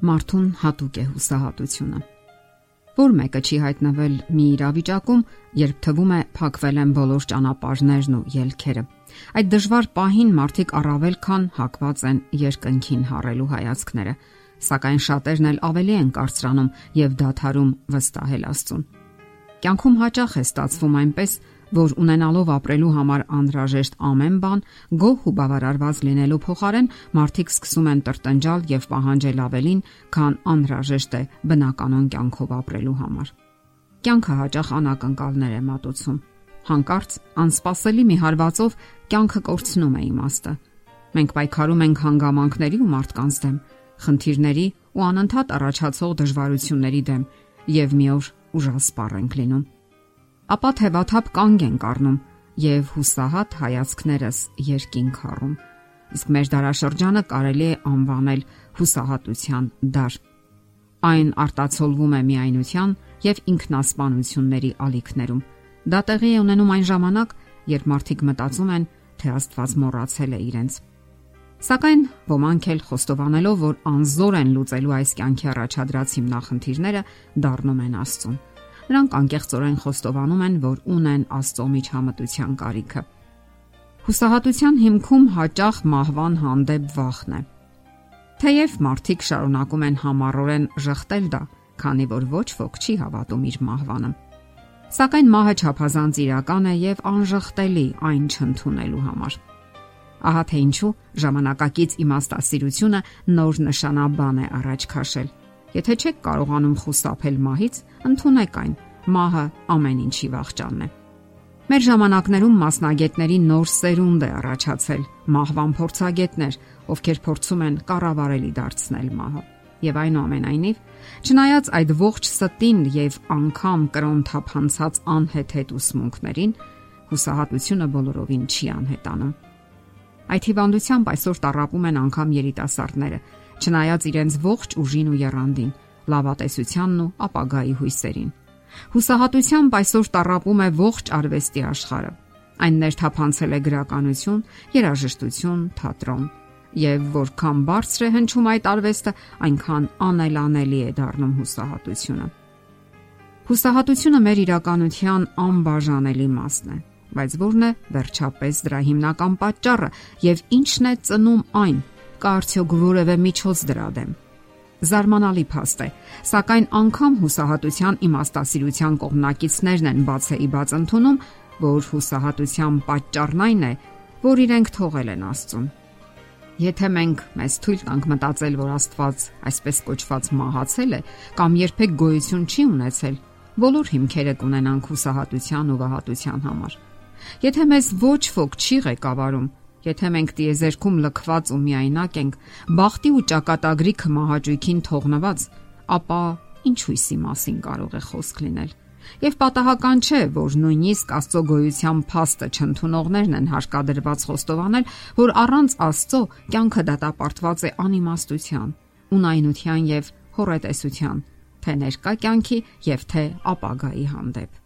Մարդուն հատուկ է հուսահատությունը։ Որ մեկը չի հայտնվել մի իրավիճակում, երբ թվում է փակվել են բոլոր ճանապարհներն ու ելքերը։ Այդ դժվար պահին մարդիկ առավել քան հակված են երկնքին հառելու հայացքները, սակայն շատերն էլ ավելի են կարծրանում եւ դադարում վստահել Աստծուն։ Կյանքում հաճախ է ստացվում այնպես, որ ունենալով ապրելու համար անհրաժեշտ ամեն բան գոհ ու բավարարված լինելու փոխարեն մարդիկ սկսում են տրտնջալ եւ պահանջել ավելին, քան անհրաժեշտ է բնականon կյանքով ապրելու համար։ Կյանքը հաճախ անակնկալներ է մատուցում։ Հանկարծ անսպասելի մի հարվածով կյանքը կորցնում է իմաստը։ Մենք պայքարում ենք հանգամանքների ու մարդկանց դեմ, խնդիրների ու անընդհատ առաջացող դժվարությունների դեմ եւ մի օր ուժասպառ ենք լինում ապա թևաթափ կանգ ենք առնում եւ հուսահատ հայացքներս երկինք առում։ Իսկ մեր դարաշրջանը կարելի է անվանել հուսահատության դար։ Այն արտացոլվում է միայնության եւ ինքնասպանությունների ալիքներում։ Դա տեղի է ունենում այն ժամանակ, երբ մարդիկ մտածում են, թե Աստված մոռացել է իրենց։ Սակայն ոմանք էլ խոստովանելով, որ անզոր են լուծելու այս կյանքի առաջադրած հիմնախնդիրները, դառնում են Աստծուն Նրանք անկեղծորեն խոստովանում են, որ ունեն Աստծո միջամտության կարիքը։ Հուսահատության հիմքում հաճախ մահվան հանդեպ վախն է։ Թեև մարդիկ շարունակում են համառորեն ժխտել դա, քանի որ ոչ ոք չի հավատում իր մահվանը։ Սակայն մահը չափազանց իրական է եւ անժխտելի այն չընդունելու համար։ Ահա թե ինչու ժամանակակից իմաստասիրությունը նոր նշանաբան է առաջ քաշել Եթե չեք կարողանում խուսափել մահից, ընդունեք այն։ Մահը ամեն ինչի վաղճանն է։ Մեր ժամանակներում մասնագետների նոր սերունդ է առաջացել՝ մահվան փորձագետներ, ովքեր փորձում են կառավարելի դարձնել մահը։ Եվ այնուամենայնիվ, չնայած այդ ողջ ստին եւ անգամ կրոն թափանցած անհեթեթ ուսմունքներին, հուսահատությունը բոլորովին չի անհետանում։ Այդ հիվանդությամբ այսօր տարապում են անգամ երիտասարդները, չնայած իրենց ողջ ուժին ու երանդին, լավատեսությանն ու ապագայի հույսերին։ Հուսահատությամբ այսօր տարապում է ողջ արվեստի աշխարհը։ Այն ներթափանցել է գրականություն, երաժշտություն, թատրոն, եւ որքան բարձր է հնչում այդ արվեստը, այնքան անելանելի է դառնում հուսահատությունը։ Հուսահատությունը մեր իրականության անբաժանելի մասն է, բայց ո՞րն է վերջապես դրա հիմնական պատճառը եւ ի՞նչն է ծնում այն, կա արդյոք որևէ միջոց դրա դեմ։ Զարմանալի փաստ է, սակայն անգամ հուսահատության իմաստասիրության կողմնակիցներն են բացեի բաց ընդունում, որ հուսահատության պատճառն այն է, որ իրենք թողել են Աստծուն։ Եթե մենք մեզ թույլ տանք մտածել, որ Աստված այսպես կոչված մահացել է կամ երբեք գոյություն չի ունեցել, բոլոր հիմքերը կունենանք հուսահատության ու վհատության համար։ Եթե մեզ ոչ ոք չի ղեկավարում, Եթե մենք տիեզերքում լքված ու միայնակ ենք, բախտի ու ճակատագրի քմահաճույքին թողնված, ապա ինչ հույսի մասին կարող է խոսք լինել։ Եվ պատահական չէ, որ նույնիսկ Աստծո գոյության փաստը չընդունողներն են հարկադրված խոստովանել, որ առանց Աստծո կյանքը դատապարտված է անիմաստության, ունայնության եւ հորետեսության, թե ներկա կյանքի եւ թե ապագայի հանդեպ։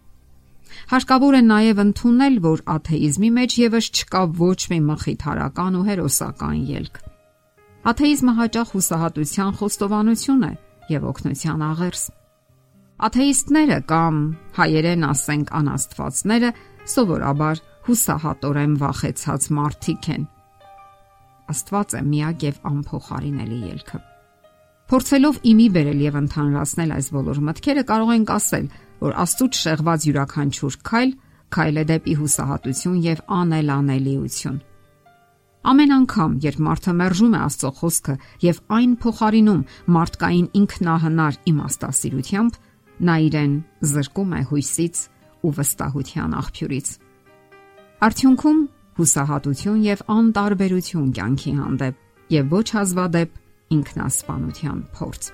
Հարկավոր է նաև ընդունել, որ աթեիզմի մեջ եւս չկա ոչ մի մխիթարական ու հերոսական ելք։ Աթեիզմը հաճախ հուսահատության խոստովանություն է եւ օգնության աղերս։ Աթեիստները կամ հայերեն ասենք անաստվածները սովորաբար հուսահատորեն վախեցած մարդիկ են։ Աստված է միակ եւ անփոխարինելի ելքը։ Փորձելով իմի բերել եւ ընդհանրացնել այս բոլոր մտքերը կարող ենք ասել, որ Աստծուց շեղված յուրաքանչյուր քայլ քայլ է դեպի հուսահատություն եւ անելանելիություն։ Ամեն անգամ, երբ մարդը մերժում է Աստծո խոսքը եւ այն փոխարինում մարդկային ինքնահնար իմաստասիրությամբ, նա իրեն զրկում է հույսից ու վստահության աղբյուրից։ Արդյունքում հուսահատություն եւ անտարբերություն կյանքի հանդեպ եւ ոչ հազվադեպ ինքնասպանության փորձ։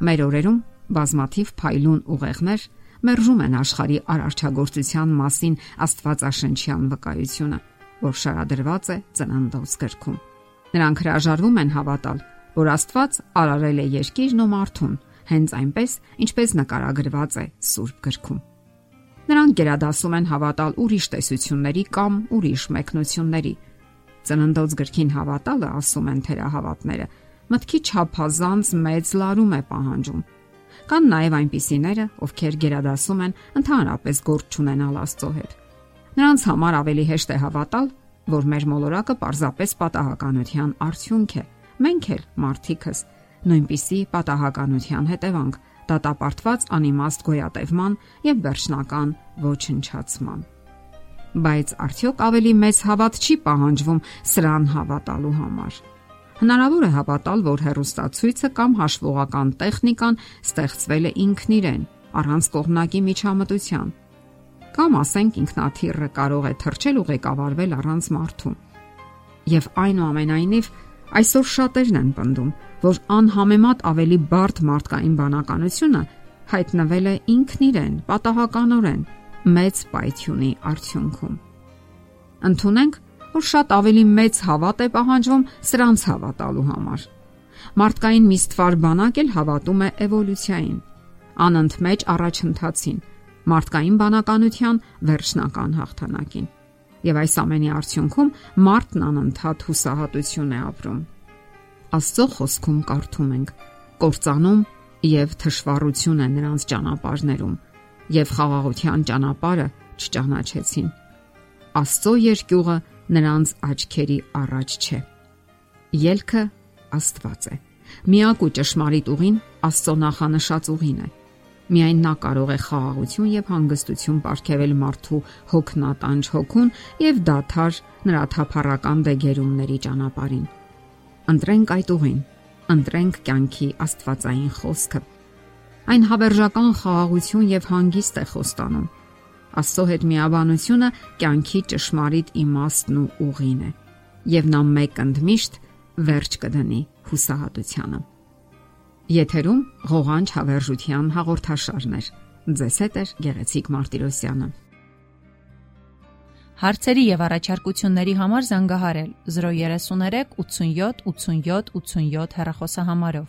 Մեր օրերում բազմաթիվ փայլուն ուղեղներ մերժում են աշխարհի արարչագործության մասին Աստվածաշնչյան վկայությունը, որ շարադրված է ծննդոց գրքում։ Նրանք հրաժարվում են հավատալ, որ Աստված արարել է երկիրն ու մարդուն, հենց այնպես, ինչպես նկարագրված է Սուրբ գրքում։ Նրանք գերադասում են հավատալ ուրիշ տեսությունների կամ ուրիշ մեկնությունների։ Ծննդոց գրքին հավատալը, ասում են թերահավատները, մտքի չափազանց մեծ լարում է պահանջում։ Կան նաև այնպիսիները, ովքեր գերադասում են ընդհանրապես գործ չունենալ Աստծո հետ։ Նրանց համար ավելի հեշտ է հավատալ, որ մեր մոլորակը պարզապես պատահականության արդյունք է։ Մենք էլ մարդիկս նույնպիսի պատահականության հետևանք դատապարտված անիմաստ գոյատևման եւ վերջնական ոչնչացման։ Բայց արդյոք ավելի մեծ հավատ չի պահանջվում սրան հավատալու համար։ Հնարավոր է հավատալ, որ հերոստացույցը կամ հաշվողական տեխնիկան ստեղծվել է ինքն իրեն, առանց կողմնակի միջամտության։ Կամ ասենք ինքնաթիռը կարող է թռչել ու ղեկավարվել առանց մարդու։ Եվ այնուամենայնիվ այսօր շատերն են պնդում, որ անհամեմատ ավելի բարդ մարդկային բանականությունը հայտնվել է ինքն իրեն պատահականորեն մեծ պայթյունի արդյունքում։ Ընթունենք, որ շատ ավելի մեծ հավատ է պահանջվում սրանց հավատալու համար։ Մարդկային միստվար բանակ էլ հավատում է էվոլյուցիային, անընդմեջ առաջընթացին, մարդկային բանականության վերջնական հաղթանակին։ Եվ այս ամենի արդյունքում մարդն անընդհատ հուսահատություն է ապրում Աստծո խոսքում կարդում ենք. Կործանում եւ թշվառություն է նրանց ճանապարհներում եւ խաղաղության ճանապարհը չճանաչեցին։ Աստծո երկյուղը նրանց աչքերի առաջ չէ։ Ելքը Աստված է։ Միակ ու ճշմարիտ ուղին Աստծո նախանշած ուղին է։ Միայն նա կարող է խաղաղություն եւ հանգստություն ապարգևել մարդու հոգնատանջ հոգուն եւ դաթար նրա թափառական դեգերումների ճանապարհին Ընտրենք այդ ուղին, ընտրենք կյանքի Աստվածային խոսքը։ Այն հավերժական խաղաղություն եւ հանգիստ է խոստանում։ Աստծո հետ միաբանությունը կյանքի ճշմարիտ իմաստն ու ուղին է։ Եվ նա մեկ ընդմիշտ վերջ կդնի հուսահատությանը։ Եթերում ղողանջ հավերժության հաղորդաշարներ։ Ձեզ հետ է Գեղեցիկ Մարտիրոսյանը։ Հարցերի եւ առաջարկությունների համար զանգահարել 033 87 87 87 հեռախոսահամարով։